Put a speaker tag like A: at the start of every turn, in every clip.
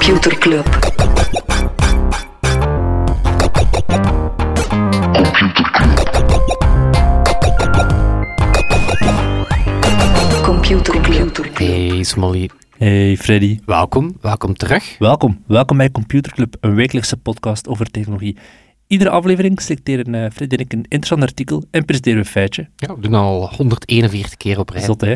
A: Computer Club. Computer Club.
B: Hey Smolly,
C: Hey Freddy.
B: welkom, welkom terug.
C: Welkom. Welkom bij Computer Club, een wekelijkse podcast over technologie. Iedere aflevering selecteren eh, Freddy en ik een interessant artikel en presenteren we een feitje.
B: Ja, we doen al 141 keer op rij.
C: Zot, hè?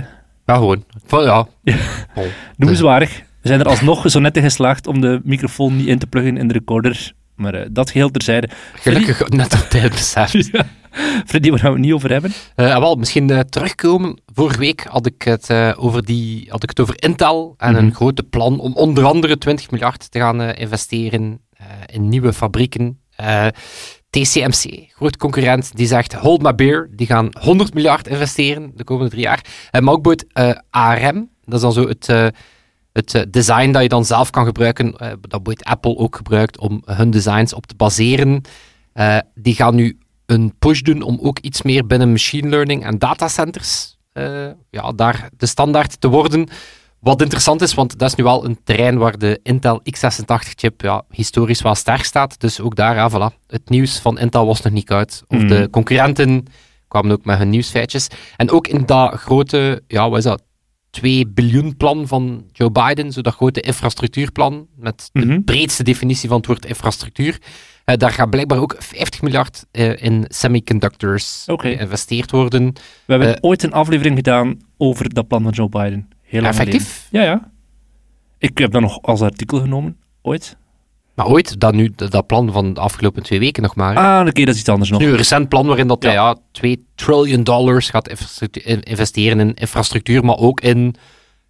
B: Ja, gewoon. Van, ja. Oh.
C: Noemenswaardig. We zijn er alsnog zo net in geslaagd om de microfoon niet in te pluggen in de recorder. Maar eh, dat geheel terzijde.
B: Gelukkig net op tijd beseft.
C: Ja. Freddy, waar gaan we het niet over hebben?
B: Eh, wel, misschien eh, terugkomen. Vorige week had ik het, over, die, had ik het over Intel en
C: Mhm.
B: een grote plan om onder andere 20 miljard te gaan investeren in nieuwe fabrieken. TCMC, groot concurrent, die zegt hold my beer. Die gaan 100 miljard investeren de komende drie jaar. Eh, maar ook bijvoorbeeld ARM, dat is dan zo het, het eh, design dat je dan zelf kan gebruiken, eh, dat bijvoorbeeld Apple ook gebruikt om hun designs op te baseren. Eh, die gaan nu een push doen om ook iets meer binnen machine learning en datacenters eh ja, daar de standaard te worden. Wat interessant is, want dat is nu wel een terrein waar de Intel x86-chip ja, historisch wel sterk staat. Dus ook daar, ja, voilà. het nieuws van Intel was nog niet uit. Of
C: Mhm.
B: de concurrenten kwamen ook met hun nieuwsfeitjes. En ook in dat grote, ja, wat is dat, 2 biljoen plan van Joe Biden, zo dat grote infrastructuurplan, met de
C: Mhm.
B: breedste definitie van het woord infrastructuur. Eh, daar gaat blijkbaar ook 50 miljard eh, in semiconductors
C: Oké.
B: geïnvesteerd worden.
C: We hebben
B: Eh,
C: ooit een aflevering gedaan over dat plan van Joe Biden. Heel
B: Effectief?
C: geleden. Ja, ja. Ik heb dat nog als artikel genomen, ooit.
B: Maar ooit, dat, nu, dat, plan van de afgelopen twee weken nog maar.
C: Ah, oké, dat is iets anders nog.
B: nu een recent plan waarin dat
C: Ja.
B: hij ja, 2 trillion dollars gaat investeren in infrastructuur, maar ook in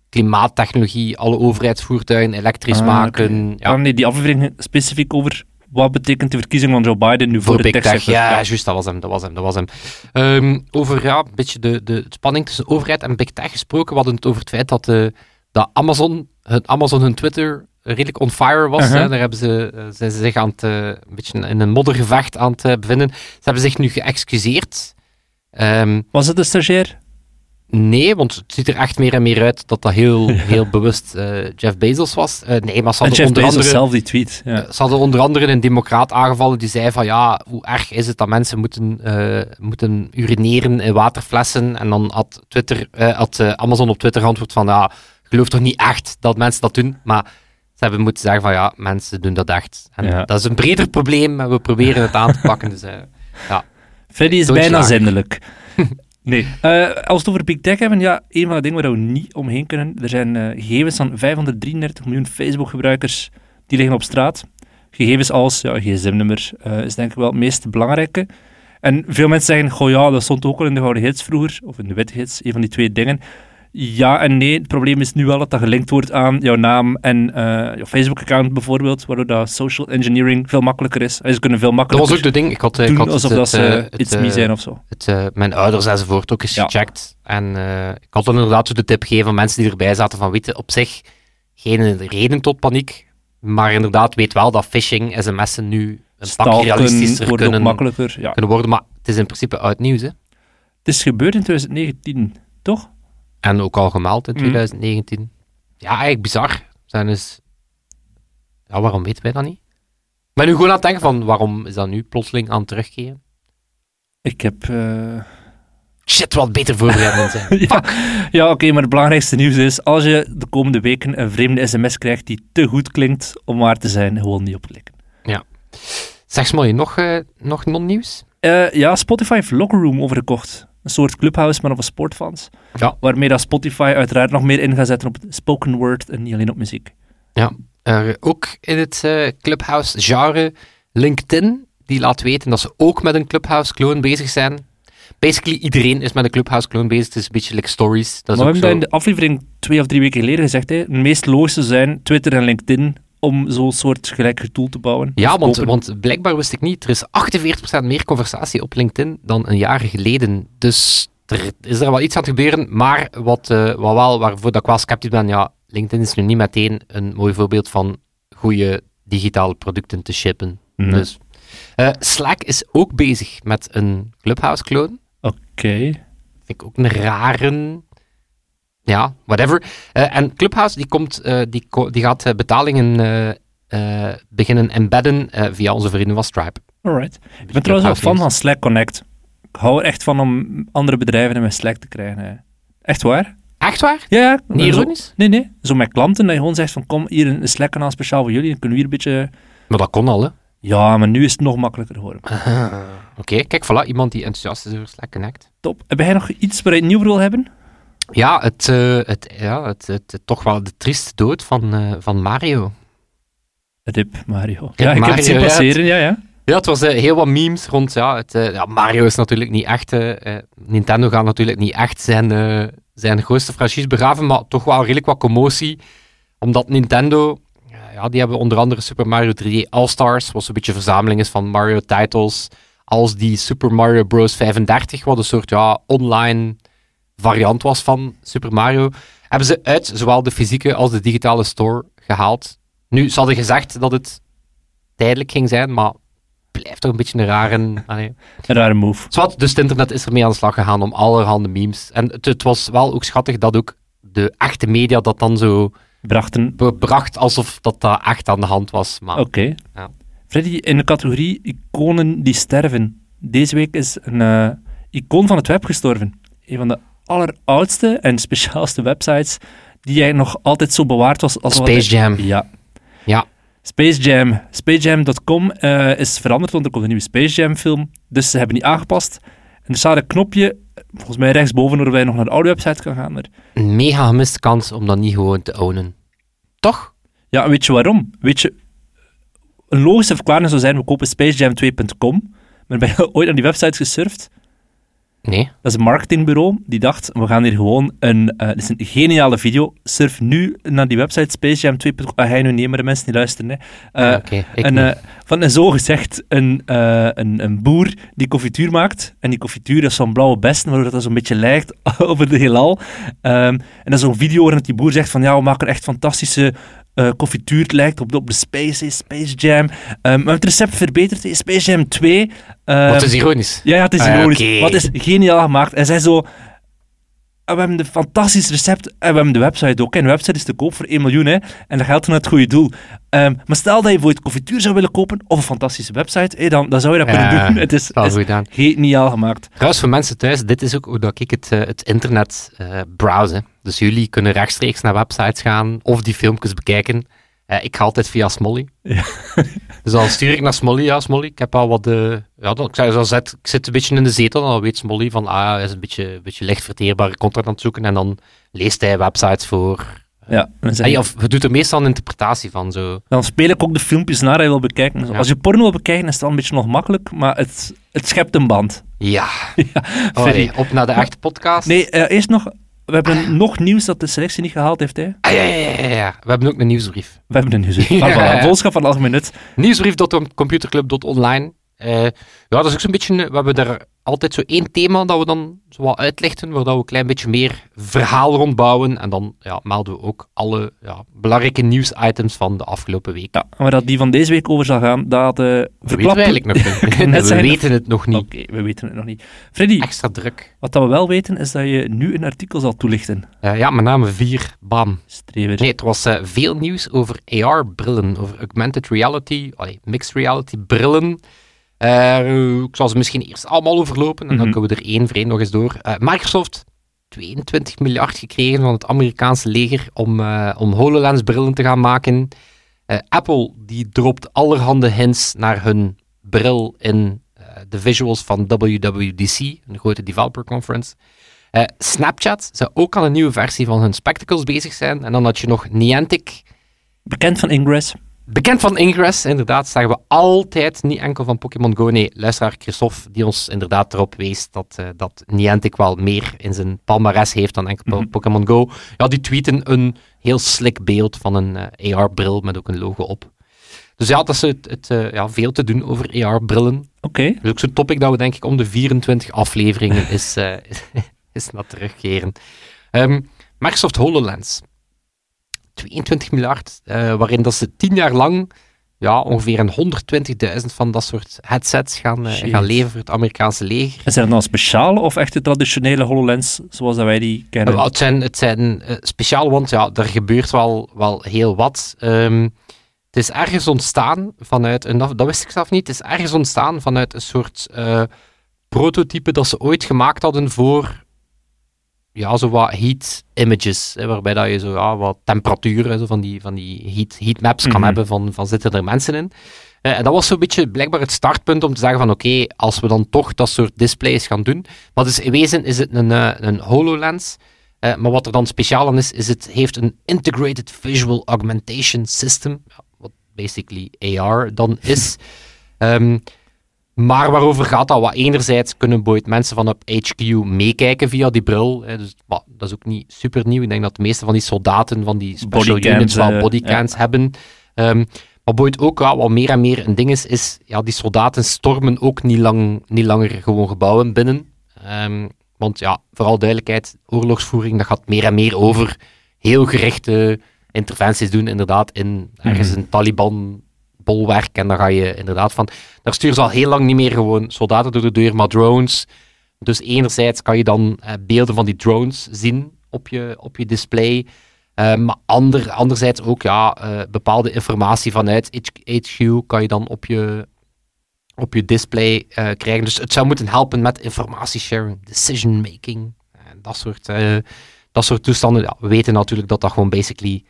B: klimaattechnologie, alle overheidsvoertuigen elektrisch
C: Ah,
B: maken. Ja,
C: Ah, nee, die aflevering specifiek over wat betekent de verkiezing van Joe Biden nu voor,
B: voor
C: de
B: Big Tech. Ja, juist, dat was hem, dat was hem, dat was hem. Ehm, over ja, een beetje de, de spanning tussen overheid en Big Tech gesproken. We hadden het over het feit dat, eh, dat Amazon, hun, Amazon hun Twitter redelijk on fire was.
C: Uh-huh.
B: hè. Daar hebben ze, eh, zijn ze zich aan het, eh, een beetje in een moddergevecht aan het eh, bevinden. Ze hebben zich nu geëxcuseerd. Ehm,
C: Was het een stagiair?
B: nee, want het ziet er echt meer en meer uit dat dat heel, heel bewust Jeff Bezos was. Nee, maar ze
C: En
B: hadden
C: Jeff
B: onder
C: Bezos
B: andere...
C: zelf die tweet. Ja.
B: Ze hadden onder andere een democraat aangevallen die zei van ja, hoe erg is het dat mensen moeten, moeten urineren in waterflessen. En dan had, Twitter, had Amazon op Twitter geantwoord van ja, geloof toch niet echt dat mensen dat doen. Maar hebben moeten zeggen van ja, mensen doen dat echt. En
C: Ja.
B: dat is een breder probleem en we proberen het aan te pakken. Dus, eh,
C: Freddy is bijna zindelijk. nee. Eh, als we het over Big Tech hebben, ja, een van de dingen waar we niet omheen kunnen. Er zijn eh, gegevens van 533 miljoen Facebook-gebruikers die liggen op straat. Gegevens als ja, gsm-nummer eh, is denk ik wel het meest belangrijke. En veel mensen zeggen, goh ja, dat stond ook al in de gouden hits vroeger, of in de witte hits, een van die twee dingen. Ja en nee, het probleem is nu wel dat dat gelinkt wordt aan jouw naam en eh, jouw Facebook-account bijvoorbeeld, waardoor dat social engineering veel makkelijker is. En ze kunnen veel
B: dat
C: makkelijker
B: was ook de ding. Ik had, eh, ik had
C: alsof
B: het,
C: dat ze
B: eh, het,
C: iets
B: eh,
C: me zijn of zo.
B: het, eh, mijn ouders enzovoort ook eens
C: Ja.
B: gecheckt. En eh, ik had dan inderdaad zo de tip gegeven aan mensen die erbij zaten van weten op zich geen reden tot paniek. Maar inderdaad, weet wel dat phishing, sms'en nu een pak realistischer kunnen,
C: makkelijker. Ja.
B: kunnen worden. Maar het is in principe oud nieuws. Hè?
C: Het is gebeurd in 2019, toch?
B: En ook al gemeld in
C: Mhm.
B: 2019. Ja, eigenlijk bizar. Zijn dus... Ja, waarom weten wij dat niet? Ben nu gewoon aan het denken van, waarom is dat nu plotseling aan het terugkeren?
C: Ik heb... eh,
B: Shit, wat beter voorbereid zijn.
C: ja, ja oké, maar het belangrijkste nieuws is, als je de komende weken een vreemde sms krijgt die te goed klinkt om waar te zijn, gewoon niet opklikken.
B: Zeg Smolly, nog, eh, nog non-nieuws?
C: Eh, ja, Spotify heeft Locker Room overgekocht. Een soort clubhouse, maar voor sportfans.
B: Ja.
C: Waarmee dat Spotify uiteraard nog meer in gaat zetten op spoken word en niet alleen op muziek.
B: Er ook in het eh, Clubhouse-genre LinkedIn, die laat weten dat ze ook met een Clubhouse-clone bezig zijn. Basically, iedereen is met een Clubhouse-clone bezig. Het is een beetje like stories. Dat is
C: maar we hebben dat in de aflevering twee of drie weken geleden gezegd. Hè. Het meest logische zijn Twitter en LinkedIn om zo'n soort gelijk tool te bouwen.
B: Ja, want, want blijkbaar wist ik niet, er is 48% meer conversatie op LinkedIn dan een jaar geleden. Dus er is er wel iets aan het gebeuren, maar wat, eh, wat wel, waarvoor dat ik wel sceptisch ben, ja, LinkedIn is nu niet meteen een mooi voorbeeld van goede digitale producten te shippen. Dus, eh, Slack is ook bezig met een Clubhouse-clone.
C: Oké.
B: Vind ik ook een rare. Ja, whatever. Uh, en Clubhouse die, komt, uh, die, die gaat uh, betalingen beginnen embedden via onze vrienden van Stripe.
C: Alright. Ik ben trouwens ook fan van Slack Connect. Ik hou er echt van om andere bedrijven in mijn Slack te krijgen. Echt waar?
B: Echt waar?
C: Ja, ja.
B: Niet ironisch?
C: Nee, nee. Zo met klanten, dat je gewoon zegt van kom, hier een Slack-kanaal speciaal voor jullie, dan kunnen we hier een beetje...
B: Maar dat kon al, hè?
C: Ja, maar nu is het nog makkelijker geworden.
B: Oké, kijk, voilà, iemand die enthousiast is over Slack Connect.
C: Top. Heb jij nog iets waar je het nieuw wil hebben?
B: Ja, het, uh, het, ja het, het, toch wel de trieste dood van, uh, van Mario.
C: Rip Mario. Ja, ik Mario, heb het zien passeren, ja, ja.
B: Ja, het was uh, heel wat memes rond. Ja, het, ja, Mario is natuurlijk niet echt. Nintendo gaat natuurlijk niet echt zijn, zijn grootste franchise begraven, maar toch wel redelijk wat commotie. Omdat Nintendo ja, die hebben onder andere Super Mario 3D All-Stars, wat een beetje verzameling is van Mario-titles, als die Super Mario Bros. 35, wat een soort ja, online variant was van Super Mario, hebben ze uit zowel de fysieke als de digitale store gehaald. Nu, ze hadden gezegd dat het tijdelijk ging zijn, maar blijft toch een beetje een rare...
C: een rare move.
B: Zwat, dus het internet is ermee aan de slag gegaan om allerhande memes. En het, het was wel ook schattig dat ook de echte media dat dan zo
C: brachten...
B: bracht alsof dat, dat echt aan de hand was.
C: Oké. Okay. Ja. Freddy, in de categorie iconen die sterven. Deze week is een uh, icoon van het web gestorven. Een van de alleroudste en speciaalste websites die jij nog altijd zo bewaard was.
B: Als Space Jam.
C: Ja.
B: Ja.
C: Space Jam. SpaceJam.com uh, is veranderd, want er komt een nieuwe Space Jam film. Dus ze hebben die aangepast. En er staat een knopje, volgens mij rechtsboven, waar wij nog naar de oude website kan gaan. Maar...
B: Een mega gemiste kans om dat niet gewoon te ownen. Toch?
C: Ja, weet je waarom? Weet je, een logische verklaring zou zijn, we kopen spacejam2.com, maar ben je ooit aan die website gesurfd?
B: Nee.
C: Dat is een marketingbureau die dacht, we gaan hier gewoon een... Uh, dit is een geniale video. Surf nu naar die website, Spacejam 2. Ah, hij nu niet, maar de mensen die luisteren. Hè.
B: Uh, ah, okay,
C: een, uh, van een zogezegd een, een, een boer die confituur maakt. En die confituur is zo'n blauwe besten, waardoor dat zo'n beetje lijkt over de heelal. Um, en dat is zo'n video waarin die boer zegt van ja, we maken echt fantastische uh, confituur lijkt op de, op de Space, Space Jam. Um, we hebben het recept verbeterd, Space Jam 2. Um,
B: Wat is ironisch.
C: Ja, ja het is ah, ironisch. Okay. Wat is geniaal gemaakt. En zij zo... En we hebben een fantastisch recept en we hebben de website ook. En de website is te koop voor 1 miljoen hè, en dat geldt naar het goede doel. Um, maar stel dat je voor het confituur zou willen kopen of een fantastische website, hey, dan, dan zou je dat kunnen doen. Het is, is geniaal gemaakt.
B: Trouwens, voor mensen thuis, dit is ook hoe dat ik het, uh, het internet uh, browse. Dus jullie kunnen rechtstreeks naar websites gaan of die filmpjes bekijken. Uh, ik ga altijd via Smolly. Ja. dus dan stuur ik naar Smolly. Ja, Smolly, ik heb al wat... de ja, dan, ik, dan zet, ik zit een beetje in de zetel en dan weet Smolly van... Ah, hij is een beetje, een beetje licht verteerbare content aan het zoeken. En dan leest hij websites voor...
C: Ja,
B: hij, of je doet er meestal een interpretatie van. Zo.
C: Dan speel ik ook de filmpjes naar hij wil bekijken. Als je porno wil bekijken, is het wel een beetje nog makkelijk, maar het, het schept een band.
B: Ja. ja oh, op naar de echte podcast.
C: Nee, uh, eerst nog we hebben ah. nog nieuws dat de selectie niet gehaald heeft. Hè?
B: Ah, ja, ja, ja, ja, We hebben ook een nieuwsbrief.
C: We hebben een nieuwsbrief. Ah, ja, Volschap van algemeen nut.
B: Nieuwsbrief.computerclub.online. Uh, ja, dat is ook zo'n beetje... We hebben daar altijd zo één thema dat we dan zo wat uitlichten, waar we een klein beetje meer verhaal rondbouwen. En dan ja, melden we ook alle ja, belangrijke nieuwsitems van de afgelopen week.
C: Ja, maar dat die van deze week over zal gaan, dat uh,
B: we weten eigenlijk nog niet. we weten het nog niet.
C: Oké, we weten het nog niet. Freddy,
B: extra druk.
C: Wat dat we wel weten, is dat je nu een artikel zal toelichten.
B: Uh, ja, met name vier, bam.
C: Strever.
B: Nee, het was uh, veel nieuws over AR-brillen, over augmented reality, allee, mixed reality brillen. Uh, ik zal ze misschien eerst allemaal overlopen en dan mhm. kunnen we er één voor één nog eens door. Uh, Microsoft, 22 miljard gekregen van het Amerikaanse leger om, uh, om HoloLens-brillen te gaan maken. Apple, die dropt allerhande hints naar hun bril in de visuals van WWDC, een grote developer conference. Snapchat zou ook al een nieuwe versie van hun spectacles bezig zijn. En dan had je nog Niantic.
C: Bekend van Ingress.
B: Bekend van Ingress, inderdaad, zeggen we altijd, niet enkel van Pokémon Go. Nee, luisteraar Christophe, die ons inderdaad erop wees dat, uh, dat Niantic wel meer in zijn palmares heeft dan enkel mm Pokémon Go. Ja, die tweeten een heel slick beeld van een uh, eh, AR-bril met ook een logo op. Dus ja, dat is het, het uh, ja, veel te doen over AR-brillen.
C: Oké. Okay. Dat
B: is ook zo'n topic dat we denk ik om de 24 afleveringen is, is naar terugkeren. Um, Microsoft HoloLens. 22 miljard, uh, waarin dat ze tien jaar lang ja, ongeveer een 120.000 van dat soort headsets gaan, uh, gaan leveren voor het Amerikaanse leger.
C: En zijn er dan speciale of echt de traditionele HoloLens zoals dat wij die kennen?
B: het zijn, het zijn speciale, want ja, er gebeurt wel, wel heel wat. Um, het is ergens ontstaan vanuit, en dat, dat, wist ik zelf niet, het is ergens ontstaan vanuit een soort prototype dat ze ooit gemaakt hadden voor ja, zo wat heat images, hè, waarbij dat je zo ja, wat temperatuur, zo van die, van die heat, heat maps kan mhm. hebben van, van zitten er mensen in. Uh, en dat was zo'n beetje blijkbaar het startpunt om te zeggen van oké, als we dan toch dat soort displays gaan doen. Maar dus in wezen is het een, uh, een HoloLens. Uh, maar wat er dan speciaal aan is, is het heeft een Integrated Visual Augmentation System. Wat basically AR dan is. um, Maar waarover gaat dat? Wat enerzijds kunnen bijvoorbeeld mensen van op HQ meekijken via die bril. Hè, dus dat is ook niet super nieuw. Ik denk dat de meeste van die soldaten van die special bodycams, units wel eh, bodycams hebben. Um, maar bijvoorbeeld ook ja, wat meer en meer een ding is, is ja, die soldaten stormen ook niet, lang, niet langer gewoon gebouwen binnen. Um, want ja, vooral duidelijkheid, oorlogsvoering, dat gaat meer en meer over heel gerichte interventies doen, inderdaad, in ergens mhm. een Taliban bolwerk. En dan ga je inderdaad van. Daar sturen ze al heel lang niet meer gewoon soldaten door de deur, maar drones. Dus enerzijds kan je dan eh, beelden van die drones zien op je, op je display. Uh, maar ander, anderzijds ook ja, uh, bepaalde informatie vanuit HQ kan je dan op je, op je display krijgen. Dus het zou moeten helpen met informatiesharing, decision making, dat, soort, dat soort toestanden. Ja, we weten natuurlijk dat dat gewoon basically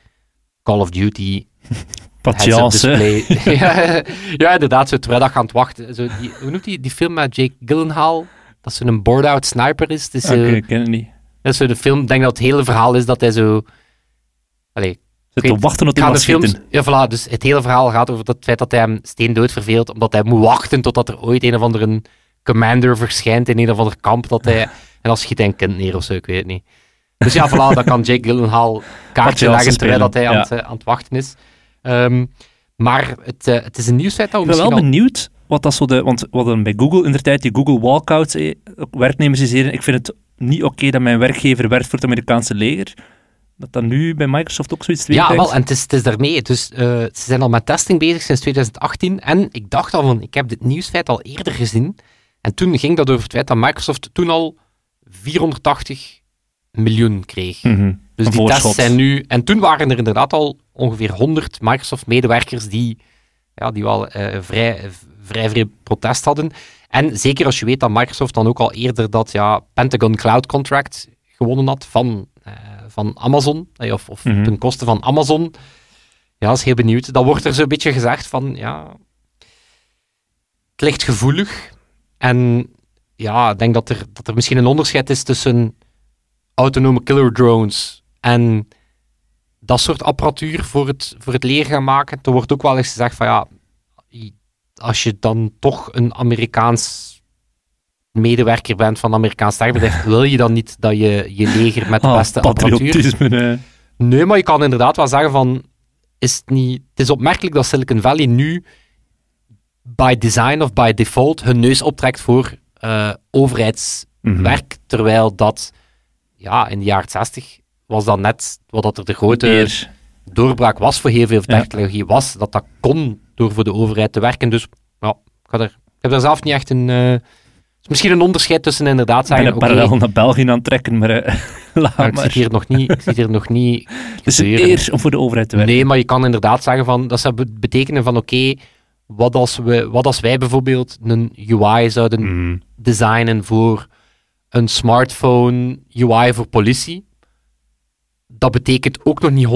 B: Call of Duty
C: Patience.
B: ja, ja, inderdaad. Zo, terwijl dat gaan wachten. Zo, die, hoe noemt die, die film met Jake Gyllenhaal? Dat ze een board-out sniper is.
C: Oké, okay, ik ken het niet.
B: Dat is zo de film. Ik denk dat het hele verhaal is dat hij zo... Allee,
C: Zit te wachten tot hij gaat films,
B: Ja, voilà. Dus het hele verhaal gaat over het feit dat hij hem steendood verveelt, omdat hij moet wachten totdat er ooit een of andere commander verschijnt in een of ander kamp. Dat hij, en dan schiet hij een kind neer of zo, ik weet het niet. Dus ja, voilà, dan kan Jake Gyllenhaal kaartje leggen terwijl dat hij aan, het, aan het wachten is. Um, maar het, uh, het is een nieuwsfeit dat
C: Ik ben wel benieuwd wat dat zo de... Want we hadden bij Google in de tijd die Google walkouts, eh, werknemers die zeiden, ik vind het niet oké dat mijn werkgever werkt voor het Amerikaanse leger. Dat dat nu bij Microsoft ook zoiets
B: Ja, wel, en het is, het is daarmee. Dus, uh, ze zijn al met testing bezig sinds 2018. En ik dacht al van, ik heb dit nieuwsfeit al eerder gezien. En toen ging dat over het feit dat Microsoft toen al 480 miljoen kreeg.
C: Mm
B: dus die tests zijn nu... En toen waren er inderdaad al ongeveer 100 Microsoft-medewerkers die, ja, die wel uh, vrij, vrij veel protest hadden. En zeker als je weet dat Microsoft dan ook al eerder dat ja, Pentagon Cloud Contract gewonnen had van, uh, van Amazon, eh, of, of mm ten koste van Amazon. Ja, is heel benieuwd. Dan wordt er zo'n beetje gezegd van, ja, het ligt gevoelig. En ja, ik denk dat er, dat er misschien een onderscheid is tussen autonome killer drones en dat soort apparatuur voor het, voor het leer gaan maken. Er wordt ook wel eens gezegd van ja, als je dan toch een Amerikaans medewerker bent van een Amerikaans sterrenbedrijf, wil je dan niet dat je je leger met de ah, beste apparatuur...
C: Nee.
B: nee, maar je kan inderdaad wel zeggen van, is het niet... Het is opmerkelijk dat Silicon Valley nu by design of by default hun neus optrekt voor uh, overheidswerk, mhm. terwijl dat ja, in de jaren 60 was dat net wat er de grote doorbraak was voor heel veel technologie, was dat dat kon door voor de overheid te werken. Dus ja, ik, er, ik heb daar zelf niet echt een... Uh, misschien een onderscheid tussen inderdaad zeggen...
C: Ik ben een parallel naar België aan het trekken, maar... Uh, laat maar.
B: Ik zit hier nog niet... Ik zit hier nog niet
C: dus eer om voor de overheid te werken.
B: Nee, maar je kan inderdaad zeggen van... Dat zou betekenen van oké, wat, als we, wat als wij bijvoorbeeld een UI zouden mm. designen voor een smartphone UI voor politie dat betekent ook nog niet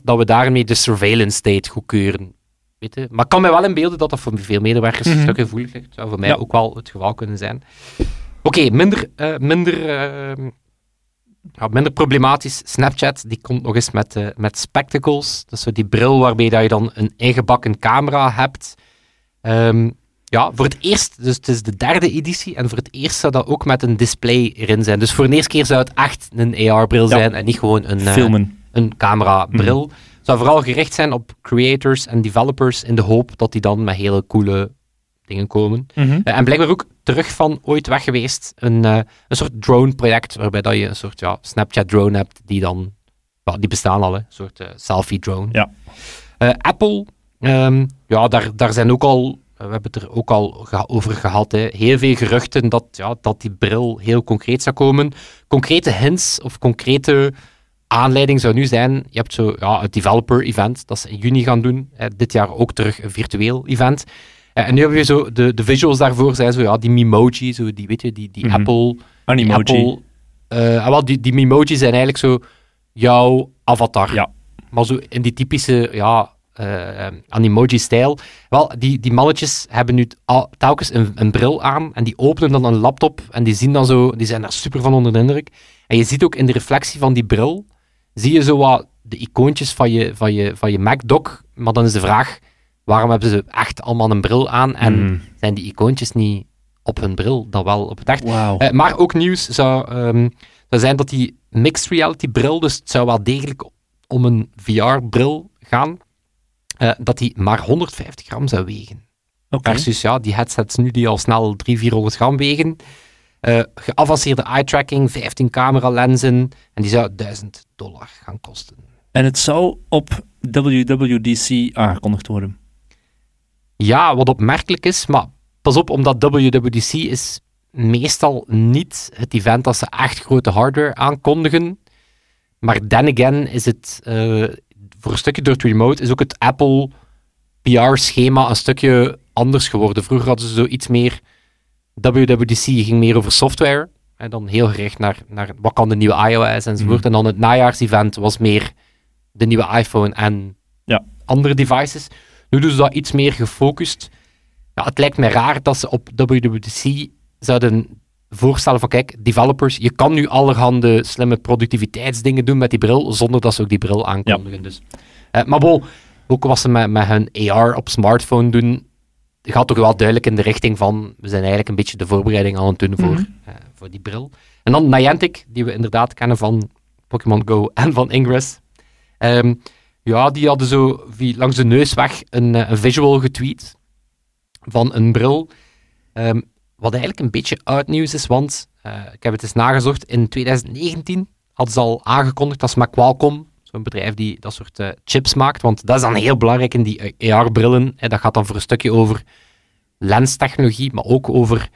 B: 100% dat we daarmee de surveillance state goedkeuren. Weet je? Maar ik kan mij wel inbeelden dat dat voor veel medewerkers mm -hmm. een gevoelig ligt. Zou voor mij ook wel het geval kunnen zijn. Oké, minder, uh, minder, uh, ja, minder problematisch. Snapchat die komt nog eens met, uh, met spectacles. Dat is zo die bril waarmee dat je dan een ingebakken camera hebt. Um, ja, voor het eerst, dus het is de derde editie, en voor het eerst zou dat ook met een display erin zijn. Dus voor de eerste keer zou het echt een AR-bril zijn en niet gewoon een, uh,
C: Filmen.
B: een camera-bril. Mm. zou vooral gericht zijn op creators en developers in de hoop dat die dan met hele coole dingen komen.
C: Mm -hmm.
B: uh, en blijkbaar ook terug van ooit weg geweest, een, uh, een soort drone-project, waarbij dat je een soort ja, Snapchat-drone hebt, die dan, well, die bestaan al, een soort selfie-drone.
C: Ja.
B: Apple Ehm, ja, daar, daar zijn ook al, we hebben het er ook al over gehad, hè, heel veel geruchten dat, ja, dat die bril heel concreet zou komen. Concrete hints of concrete aanleiding zou nu zijn, je hebt zo ja, het developer event, dat ze in juni gaan doen. Hè, dit jaar ook terug een virtueel event. Eh, en nu hebben we zo, de, de visuals daarvoor zijn zo, ja, die Memoji, zo, die, weet je, die, die
C: Mhm.
B: Apple...
C: Animoji.
B: Apple eh, ah, wel, die, die Memoji zijn eigenlijk zo jouw avatar.
C: Ja.
B: Maar zo in die typische, ja, eh Animoji-stijl. Wel, die, die mannetjes hebben nu telkens een, een bril aan en die openen dan een laptop en die zien dan zo, die zijn daar super van onder de indruk. En je ziet ook in de reflectie van die bril, zie je zo wat de icoontjes van je, van je, van je MacDoc, maar dan is de vraag, waarom hebben ze echt allemaal een bril aan en
C: Mhm.
B: zijn die icoontjes niet op hun bril, dan wel op het echt? Eh, maar ook nieuws zou, ehm, zou zijn dat die mixed reality bril, dus het zou wel degelijk om een VR-bril gaan, eh, dat die maar 150 gram zou wegen.
C: Oké.
B: Versus ja, die headsets nu die al snel 300, 400 gram wegen. Eh, geavanceerde eye-tracking, 15 camera-lenzen en die zou 1000 dollar gaan kosten.
C: En het zou op WWDC aangekondigd worden.
B: Ja, wat opmerkelijk is, maar pas op, omdat WWDC is meestal niet het event dat ze echt grote hardware aankondigen. Maar then again is het, eh, voor een stukje door het remote, is ook het Apple PR-schema een stukje anders geworden. Vroeger hadden ze zo iets meer, WWDC ging meer over software, en dan heel gericht naar, naar wat kan de nieuwe iOS enzovoort.
C: Mhm.
B: En dan het najaarsevent was meer de nieuwe iPhone en
C: Ja.
B: andere devices. Nu doen ze dat iets meer gefocust. Ja, het lijkt me raar dat ze op WWDC zouden voorstellen van kijk, developers, je kan nu allerhande slimme productiviteitsdingen doen met die bril, zonder dat ze ook die bril aankondigen. Dus. Eh, maar bon, ook wat ze met, met hun AR op smartphone doen, gaat toch wel duidelijk in de richting van, we zijn eigenlijk een beetje de voorbereiding aan het doen voor,
C: Mhm.
B: eh, voor die bril. En dan Niantic, die we inderdaad kennen van Pokémon Go en van Ingress. Ehm, ja, die hadden zo langs de neus weg een, eh, een visual getweet van een bril. Ehm, wat eigenlijk een beetje oud nieuws is, want eh, ik heb het eens nagezocht. In 2019 hadden ze al aangekondigd dat ze met Qualcomm, zo'n bedrijf die dat soort eh, chips maakt, want dat is dan heel belangrijk in die AR-brillen. dat gaat dan voor een stukje over lenstechnologie, maar ook over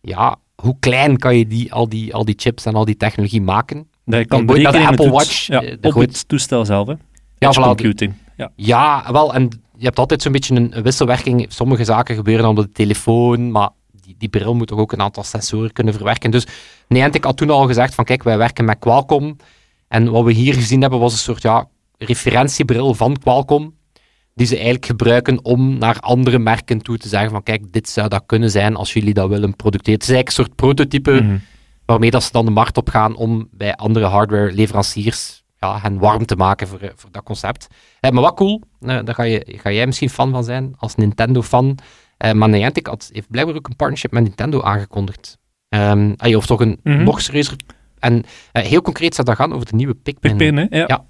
B: ja, hoe klein kan je die, al, die, al die chips en al die technologie maken.
C: Dat je kan
B: naar de Apple Watch,
C: ja,
B: eh, de
C: op het toestel zelf, hè.
B: Ja, voilà,
C: computing. Ja.
B: Ja, wel, en je hebt altijd zo'n beetje een, een wisselwerking. Sommige zaken gebeuren dan op de telefoon, maar die, die bril moet toch ook een aantal sensoren kunnen verwerken. Dus Niantic had toen al gezegd van kijk, wij werken met Qualcomm. En wat we hier gezien hebben was een soort ja, referentiebril van Qualcomm, die ze eigenlijk gebruiken om naar andere merken toe te zeggen van kijk, dit zou dat kunnen zijn als jullie dat willen produceren. Het is eigenlijk een soort prototype
C: Mhm.
B: waarmee dat ze dan de markt op gaan om bij andere hardware-leveranciers ja, hen warm te maken voor, eh, voor dat concept. Eh, maar wat cool, eh, daar ga, je, ga jij misschien fan van zijn, als Nintendo-fan. Eh, maar Niantic had, heeft blijkbaar ook een partnership met Nintendo aangekondigd. Ehm, ah, of toch een
C: Mhm.
B: nog serieuzer... En eh, heel concreet zou dat gaan over de nieuwe Pikmin.
C: Pikmin, hè. Ja.
B: Ja.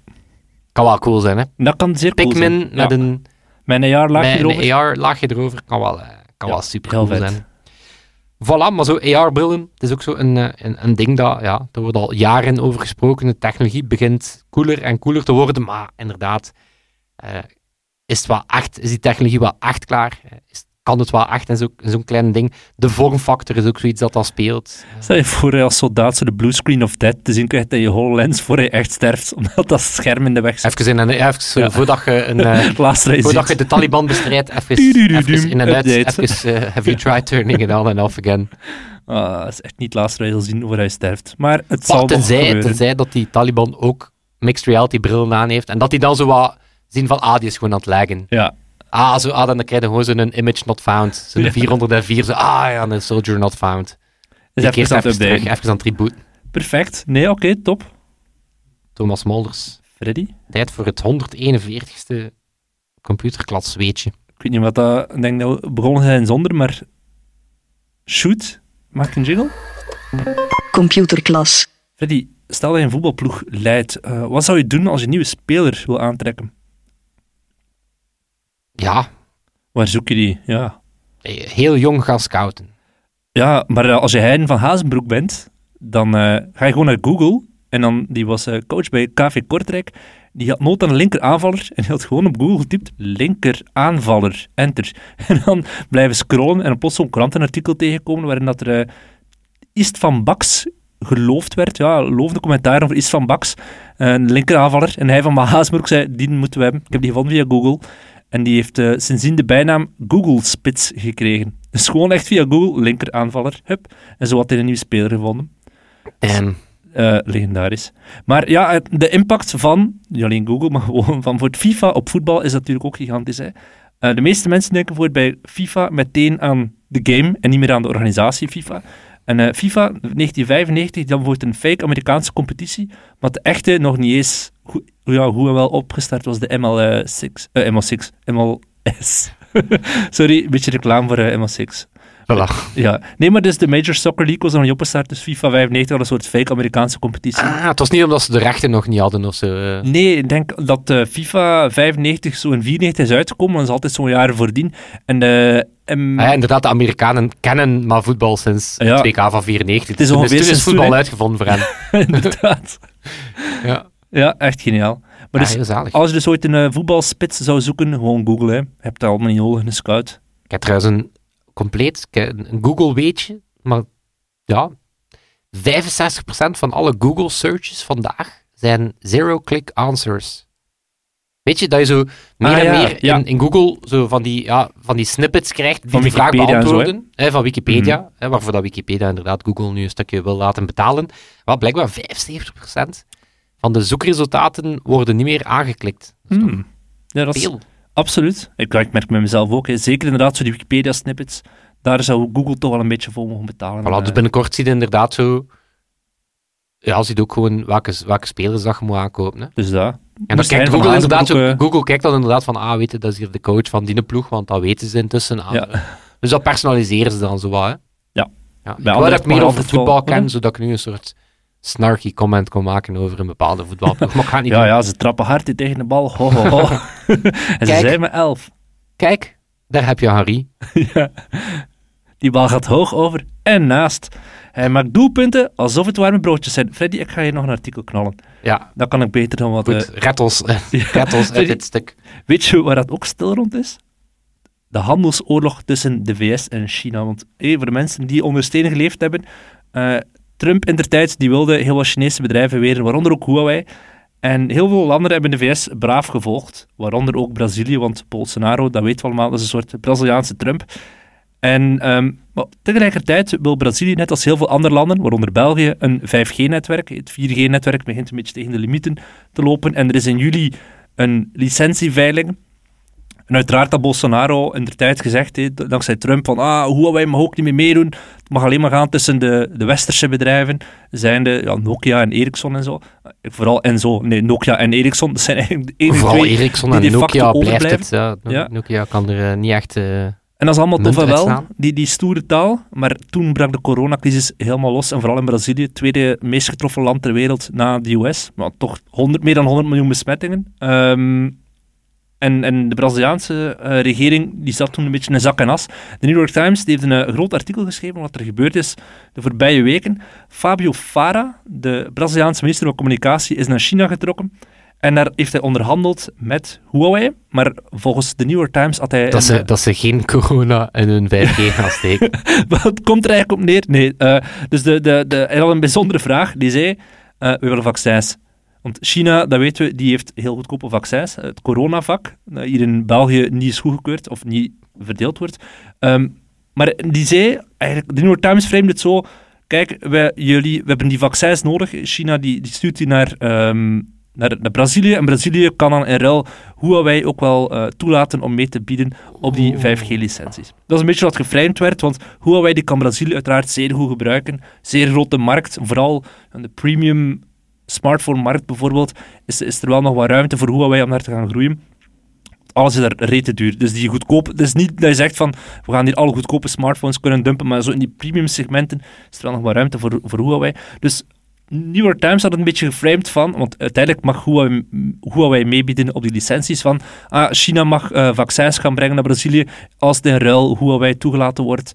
B: Kan wel cool zijn, hè?
C: Dat kan zeer cool
B: Pikmin
C: zijn.
B: met
C: Ja.
B: een,
C: Met een jaar laagje
B: met
C: erover.
B: een AR-laagje erover, kan wel, eh, kan wel super cool
C: vet.
B: zijn. Voilà, maar zo AR-brillen, het is ook zo een, een, een ding dat, ja, daar wordt al jaren over gesproken. De technologie begint cooler en cooler te worden, maar inderdaad, is, het wel echt, is die technologie wel echt klaar? Is, kan het wel echt zo- in zo'n klein ding? De vormfactor is ook zoiets dat dat speelt.
C: Stel je voor je als soldaat zo de blue screen of death te zien krijgt in je HoloLens voor je echt sterft, omdat dat scherm in de weg zit.
B: even in een, even
C: Ja.
B: voordat je een... eh, Voordat je de Taliban bestrijdt, even, in en uit. Even, eh, have you tried turning it on and off again?
C: Ah, dat is echt niet laatste je zien voor hij sterft. Maar het zal nog
B: tenzij,
C: gebeuren.
B: tenzij dat die Taliban ook mixed reality brillen aan heeft. En dat die dan zo wat zien van, ah, die is gewoon aan het laggen.
C: Ja,
B: Ah, zo, ah dan krijg je gewoon zo'n image not found. Zo'n
C: Ja.
B: 404, zo, ah ja, een soldier not found.
C: dus
B: Die
C: even het
B: even terug, even aan het reboot.
C: Perfect. Nee, oké, top.
B: Thomas Molders.
C: Freddy?
B: Tijd voor het 141ste computerklas, weet je.
C: Ik weet niet wat dat... Ik denk dat we begonnen zijn zonder, maar... Shoot. Maak een jingle.
A: Computerklas.
C: Freddy, stel dat je een voetbalploeg leidt. eh, wat zou je doen als je een nieuwe speler wil aantrekken?
B: Ja,
C: Waar zoek je die? Ja.
B: eh, heel jong gaan scouten.
C: Ja, maar eh, als je Hein van Hazenbroek bent, dan eh, ga je gewoon naar Google. En dan, die was coach bij KV Kortrijk. die had nood aan een linker aanvaller en die had gewoon op Google getypt linker aanvaller, enter. En dan blijven scrollen en plots zo'n krantenartikel tegenkomen waarin dat er uh, Ist van Baks geloofd werd. Ja, loofde commentaar over Ist van Baks, een linker aanvaller. En hij van Mahaasburg zei, die moeten we hebben. Ik heb die gevonden via Google. En die heeft uh, sindsdien de bijnaam Google Spits gekregen. Dus gewoon echt via Google, linker aanvaller, hup. En zo had hij een nieuwe speler gevonden.
B: En...
C: Uh, legendarisch. Maar ja, de impact van, niet alleen Google, maar gewoon van voor het FIFA op voetbal is natuurlijk ook gigantisch. Hè? Uh, de meeste mensen denken voor bij FIFA meteen aan de game en niet meer aan de organisatie FIFA. En uh, FIFA 1995, dan wordt een fake Amerikaanse competitie, maar de echte nog niet eens hoe, ja, hoe wel opgestart was, de ML6, ML6, MLS. Sorry, een beetje reclame voor ML6.
B: Voilà.
C: Ja. Nee, maar dus de Major Soccer League was nog niet opgestart, dus FIFA 95 was een soort fake Amerikaanse competitie.
B: Ah, het was niet omdat ze de rechten nog niet hadden of zo.
C: Nee, ik denk dat uh, FIFA 95 zo in 94 is uitgekomen, dat is altijd zo'n jaar voordien. En uh,
B: um, ja, inderdaad, de Amerikanen kennen maar voetbal sinds ja, 2K van 94. Het is ongeveer toen is voetbal toen, uitgevonden voor hen.
C: inderdaad.
B: ja.
C: Ja, echt geniaal. Maar
B: ja,
C: dus, als je dus ooit een uh, voetbalspits zou zoeken, gewoon googlen. Je hebt dat allemaal niet nodig, een scout.
B: Ik heb trouwens een compleet een Google weetje, maar ja, 65% van alle Google searches vandaag zijn zero-click answers. Weet je, dat je zo meer
C: Ah,
B: en
C: ja,
B: meer
C: ja.
B: in, in Google zo van die, ja, van die snippets krijgt die
C: Van
B: de vraag
C: zo,
B: beantwoorden. hè, van Wikipedia,
C: Mhm.
B: hè, waarvoor dat Wikipedia inderdaad Google nu een stukje wil laten betalen. Maar blijkbaar 75% van de zoekresultaten worden niet meer aangeklikt. Dat is toch
C: Hmm. Ja, dat is absoluut. Ik, ik merk met mezelf ook. Hè. Zeker inderdaad, zo die Wikipedia-snippets. Daar zou Google toch wel een beetje voor mogen betalen.
B: Voilà, dus binnenkort zie je inderdaad zo... Ja, ziet ook gewoon welke, welke spelers dat je moet aankopen. Hè.
C: dus dat.
B: En dan kijkt Google inderdaad zo, Google kijkt dan inderdaad van, ah, weet je, dat is hier de coach van die ploeg, want dat weten ze intussen. aan.
C: Ja.
B: Dus dat personaliseren ze dan zo wat, hè.
C: Ja.
B: ja. Ik dat ik meer over voetbal
C: wel-
B: ken,
C: Hm?
B: zodat ik nu een soort snarky comment kon maken over een bepaalde voetbalploeg. Maar ik ga niet
C: Ja,
B: doen.
C: ja, ze trappen hard tegen de bal. Ho, ho, ho. en ze
B: Kijk.
C: zijn met elf.
B: Kijk, daar heb je Harry.
C: ja. Die bal gaat hoog over en naast. Hij maakt doelpunten alsof het warme broodjes zijn. Freddy, ik ga je nog een artikel knallen.
B: Ja,
C: Dat kan ik beter dan wat...
B: goed.
C: eh,
B: ons, red ons uit dit stuk.
C: Weet je waar dat ook stil rond is? De handelsoorlog tussen de VS en China. Want hé, voor de mensen die onder stenen geleefd hebben, eh, Trump in der tijd die wilde heel wat Chinese bedrijven weren, waaronder ook Huawei. En heel veel landen hebben de VS braaf gevolgd, waaronder ook Brazilië, want Bolsonaro, dat weten we allemaal, dat is een soort Braziliaanse Trump. En ehm, tegelijkertijd wil Brazilië, net als heel veel andere landen, waaronder België, een 5G-netwerk. Het 4G-netwerk begint een beetje tegen de limieten te lopen. En er is in juli een licentieveiling. En uiteraard had Bolsonaro in de tijd gezegd, dankzij Trump, van ah, Huawei mag ook niet meer meedoen. Het mag alleen maar gaan tussen de, de westerse bedrijven, zijnde ja, Nokia en Ericsson en zo. Eh, Vooral en zo, nee, Nokia en Ericsson, dat zijn eigenlijk de enige
B: Vooral
C: twee
B: Ericsson
C: die
B: en
C: de
B: Nokia blijft het. Ja,
C: Ja.
B: Nokia kan er eh, niet echt... eh,
C: En dat is allemaal tof en wel, die, die stoere taal. Maar toen brak de coronacrisis helemaal los. En vooral in Brazilië, het tweede meest getroffen land ter wereld na de US. Maar toch 100, meer dan 100 miljoen besmettingen. Ehm, en, en de Braziliaanse eh, regering die zat toen een beetje in zak en as. De New York Times heeft een eh, groot artikel geschreven wat er gebeurd is de voorbije weken. Fabio Fara, de Braziliaanse minister van Communicatie, is naar China getrokken. En daar heeft hij onderhandeld met Huawei. Maar volgens de New York Times had hij...
B: dat,
C: een,
B: ze,
C: eh,
B: dat ze geen corona in hun 5G gaan steken.
C: Wat komt er eigenlijk op neer? Nee, dus de, de, de, hij had een bijzondere vraag. Die zei, we willen vaccins. Want China, dat weten we, die heeft heel goedkope vaccins. Het coronavak, dat hier in België niet is goedgekeurd of niet verdeeld wordt. Ehm, maar die zei, eigenlijk, de New York Times framed het zo... Kijk, wij, jullie, we hebben die vaccins nodig. China die, die stuurt die naar, ehm, naar, naar Brazilië. En Brazilië kan dan in ruil Huawei ook wel eh, toelaten om mee te bieden op die 5G-licenties. Dat is een beetje wat geframed werd, want Huawei die kan Brazilië uiteraard zeer goed gebruiken. Zeer grote markt, vooral de premium smartphone-markt bijvoorbeeld, is, is er wel nog wat ruimte voor Huawei om daar te gaan groeien. Alles is daar rete duur. Dus die goedkoop, het is niet dat je zegt van, we gaan hier alle goedkope smartphones kunnen dumpen, maar zo in die premium segmenten is er wel nog wat ruimte voor, voor Huawei. Dus New York Times had het een beetje geframed van, want uiteindelijk mag Huawei, Huawei meebieden op die licenties van, ah, China mag eh, vaccins gaan brengen naar Brazilië als in ruil Huawei toegelaten wordt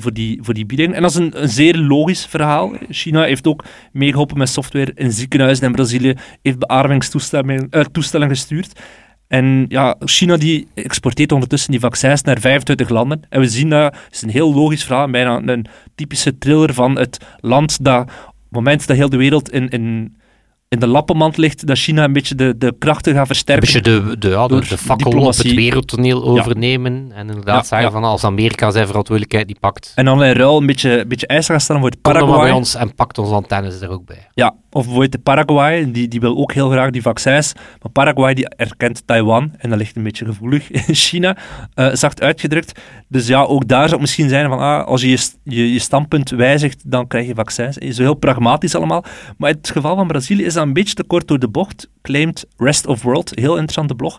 C: voor die, voor die bieding. En dat is een, een zeer logisch verhaal. China heeft ook meegeholpen met software in ziekenhuizen in Brazilië, heeft beademingstoestellen uh, gestuurd. En ja, China die exporteert ondertussen die vaccins naar 25 landen. En we zien dat, het is een heel logisch verhaal, bijna een typische thriller van het land dat, op het moment dat heel de wereld in, in in de lappenmand ligt, dat China een beetje de, de krachten gaat versterken.
B: Een beetje de, de, ja, de, de fakkel op het wereldtoneel overnemen. En inderdaad zeggen van als Amerika zijn verantwoordelijkheid niet pakt.
C: En dan in ruil een beetje, een beetje ijs gaan stellen voor het Paraguay.
B: bij ons en pakt onze antennes er ook bij.
C: Ja, of bijvoorbeeld de Paraguay, die, die wil ook heel graag die vaccins. Maar Paraguay die erkent Taiwan, en dat ligt een beetje gevoelig in China, uh, zacht uitgedrukt. Dus ja, ook daar zou het misschien zijn van, ah, als je je, je standpunt wijzigt, dan krijg je vaccins. Zo heel pragmatisch allemaal. Maar in het geval van Brazilië is dat een beetje te kort door de bocht. Claimt Rest of World, heel interessante blog.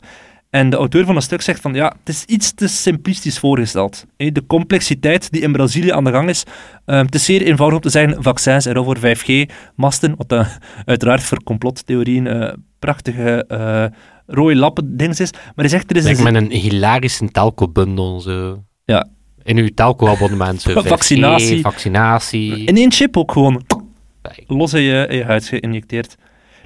C: En de auteur van het stuk zegt van ja, het is iets te simplistisch voorgesteld. De complexiteit die in Brazilië aan de gang is, ehm, het is zeer eenvoudig om te zeggen vaccins en over 5G-masten, wat uh, uiteraard voor complottheorieën uh, prachtige uh, rode lappen ding is. Maar hij zegt er is...
B: Denk met een hilarische telco-bundel zo.
C: Ja.
B: In uw telco-abonnement.
C: vaccinatie.
B: vaccinatie.
C: In één chip ook gewoon. Los in je, in je huid geïnjecteerd.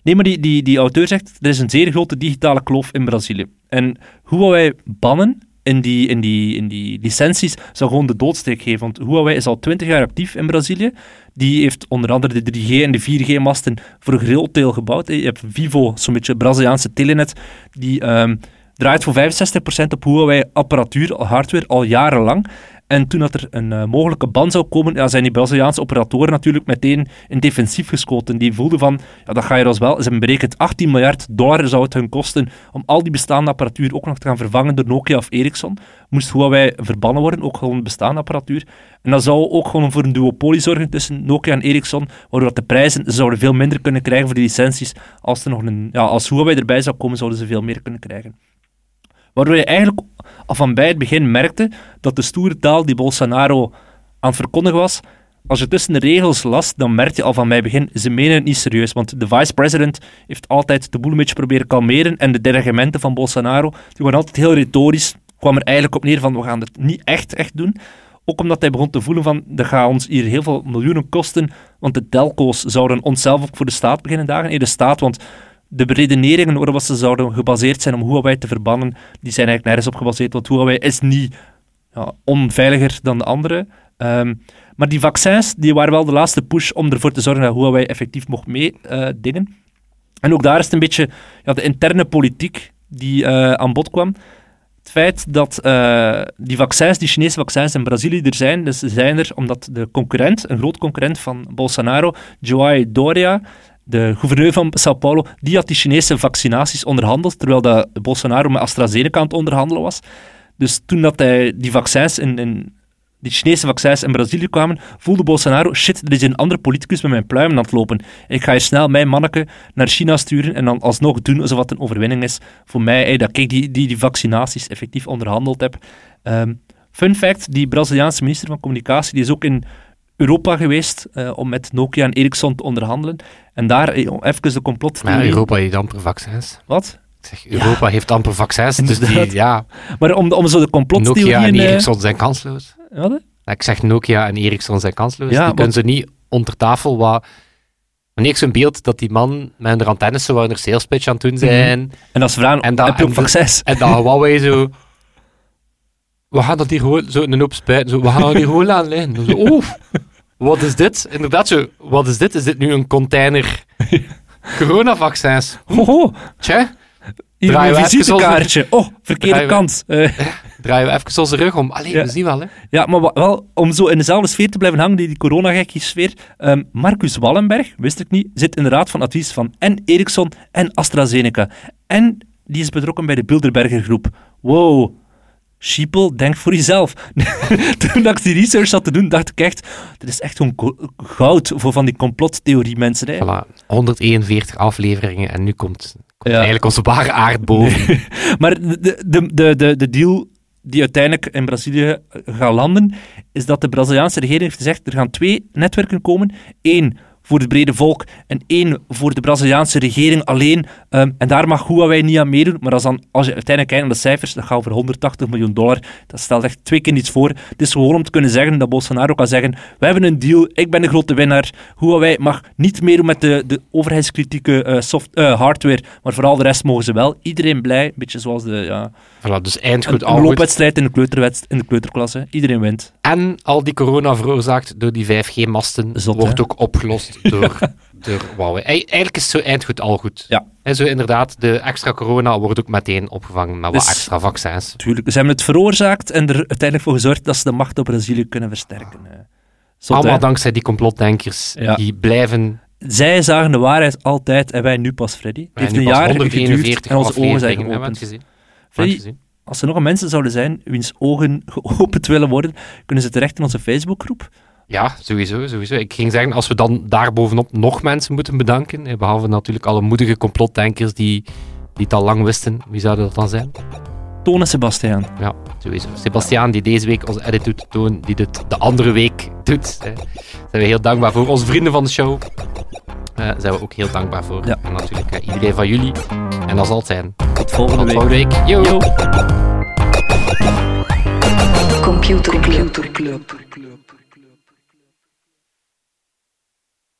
C: Nee, maar die, die, die auteur zegt, er is een zeer grote digitale kloof in Brazilië. En Huawei bannen in die, in, die, in die licenties zou gewoon de doodsteek geven. Want Huawei is al 20 jaar actief in Brazilië. Die heeft onder andere de 3G en de 4G-masten voor een gebouwd. Je hebt Vivo, zo'n beetje Braziliaanse telenet, die um, draait voor 65% op Huawei-apparatuur, hardware, al jarenlang. En toen dat er een uh, mogelijke ban zou komen, ja, zijn die Braziliaanse operatoren natuurlijk meteen in defensief geschoten. Die voelden van, ja, dat ga je dus wel. Ze hebben berekend 18 miljard dollar zou het hun kosten om al die bestaande apparatuur ook nog te gaan vervangen door Nokia of Ericsson. Moest Huawei verbannen worden, ook gewoon bestaande apparatuur. En dat zou ook gewoon voor een duopolie zorgen tussen Nokia en Ericsson, waardoor de prijzen zouden veel minder kunnen krijgen voor die licenties. Als, er nog een, ja, als Huawei erbij zou komen, zouden ze veel meer kunnen krijgen. Waardoor je eigenlijk al van bij het begin merkte dat de stoere taal die Bolsonaro aan het verkondigen was, als je tussen de regels las, dan merkte je al van bij het begin, ze menen het niet serieus. Want de vice-president heeft altijd de boel een beetje proberen kalmeren en de dreigementen van Bolsonaro, die waren altijd heel retorisch, kwam er eigenlijk op neer van, we gaan het niet echt, echt doen. Ook omdat hij begon te voelen van, dat gaat ons hier heel veel miljoenen kosten, want de telco's zouden onszelf ook voor de staat beginnen dagen. Nee, de staat, want de redeneringen waarop ze zouden gebaseerd zijn om Huawei te verbannen, die zijn eigenlijk nergens op gebaseerd, want Huawei is niet ja, onveiliger dan de andere. Ehm, maar die vaccins die waren wel de laatste push om ervoor te zorgen dat Huawei effectief mocht meedingen. Uh, en ook daar is het een beetje ja, de interne politiek die uh, aan bod kwam. Het feit dat uh, die vaccins, die Chinese vaccins in Brazilië er zijn, dus zijn er omdat de concurrent, een groot concurrent van Bolsonaro, Joai Doria, de gouverneur van Sao Paulo, die had die Chinese vaccinaties onderhandeld, terwijl dat Bolsonaro met AstraZeneca aan het onderhandelen was. Dus toen dat hij die vaccins in, in die Chinese vaccins in Brazilië kwamen, voelde Bolsonaro, shit, er is een andere politicus met mijn pluimen aan het lopen. Ik ga hier snel mijn manneke naar China sturen en dan alsnog doen alsof het een overwinning is voor mij, dat ik die, die, die vaccinaties effectief onderhandeld heb. Ehm, fun fact, die Braziliaanse minister van Communicatie, die is ook in Europa geweest uh, om met Nokia en Ericsson te onderhandelen. En daar, eh, even de complot...
B: Maar Europa heeft amper vaccins.
C: Wat?
B: Zeg, Europa heeft amper vaccins, dus die, ja...
C: Maar om, om zo de complottheorieën...
B: Nokia en eh, Ericsson zijn kansloos.
C: Wat?
B: Ik zeg Nokia en Ericsson zijn kansloos. Die kunnen ze niet onder tafel wat... Wanneer ik zo'n beeld dat die man met een antennes zo een sales pitch aan het doen mhm. zijn...
C: En als vragen, en dat, heb je ook vaccins?
B: En dat Huawei zo... We gaan dat hier gewoon zo in een hoop spijten. Zo, we gaan dat hier gewoon aan liggen. Oeh, wat is dit? Inderdaad, zo, wat is dit? Is dit nu een container coronavaccins?
C: Hoho.
B: Tja.
C: Hier een visitekaartje. Oh, verkeerde kant. Uh.
B: Draaien we even onze rug om. Allee, we zien wel, hè.
C: Ja, maar wel, om zo in dezelfde sfeer te blijven hangen, die, die coronagekkie sfeer. Um, Marcus Wallenberg, wist ik niet, zit in de raad van advies van en Ericsson en AstraZeneca. En die is betrokken bij de Bilderberger groep. Wow, Sheeple, denk voor jezelf. Toen ik die research zat te doen, dacht ik echt, dit is echt gewoon goud voor van die complottheorie mensen. Hè.
B: Voilà, 141 afleveringen en nu komt, komt eigenlijk onze ware aard boven.
C: maar de, de, de, de, de deal die uiteindelijk in Brazilië gaat landen, is dat de Braziliaanse regering heeft gezegd, er gaan twee netwerken komen. Eén voor het brede volk en één voor de Braziliaanse regering alleen. Ehm, en daar mag Huawei niet aan meedoen. Maar als, dan, als je uiteindelijk kijkt naar de cijfers, dan gaat over 180 miljoen dollar. Dat stelt echt twee keer niets voor. Het is gewoon om te kunnen zeggen dat Bolsonaro kan zeggen: We hebben een deal, ik ben de grote winnaar. Huawei mag niet meedoen met de, de overheidskritieke uh, soft, uh, hardware, maar vooral de rest mogen ze wel. Iedereen blij, een beetje zoals de. Ja,
B: voilà, dus eindgoed,
C: een, een loopwedstrijd in de, kleuterwedst, in de kleuterklasse. Iedereen wint.
B: En al die corona veroorzaakt door die 5G-masten wordt ook opgelost door, door Huawei. Eigenlijk is zo eindgoed al goed.
C: Ja.
B: En zo inderdaad, de extra corona wordt ook meteen opgevangen met wat dus, extra vaccins.
C: Tuurlijk, ze hebben het veroorzaakt en er uiteindelijk voor gezorgd dat ze de macht op Brazilië kunnen versterken.
B: Zot, Allemaal hè? dankzij die complotdenkers ja. die blijven
C: zij zagen de waarheid altijd en wij nu pas, Freddy. Het heeft een jaar geduurd en onze ogen zijn geopend.
B: Gezien.
C: Freddy, als er nog mensen zouden zijn wiens ogen geopend willen worden, kunnen ze terecht in onze Facebookgroep.
B: Ja, sowieso, sowieso. Ik ging zeggen, als we dan daarbovenop nog mensen moeten bedanken, behalve natuurlijk alle moedige complotdenkers die, die het al lang wisten, wie zouden dat dan zijn?
C: Toon en Sebastiaan.
B: Ja, sowieso. Sebastiaan die deze week onze edit doet, Toon die dit de andere week doet. Hè. Daar zijn we heel dankbaar voor. Onze vrienden van de show uh, zijn we ook heel dankbaar voor.
C: Ja.
B: En natuurlijk uh, iedereen van jullie. En dat zal het zijn.
C: Tot volgende
B: Tot volgende week.
C: Yo.
B: Yo.
A: Computer Club.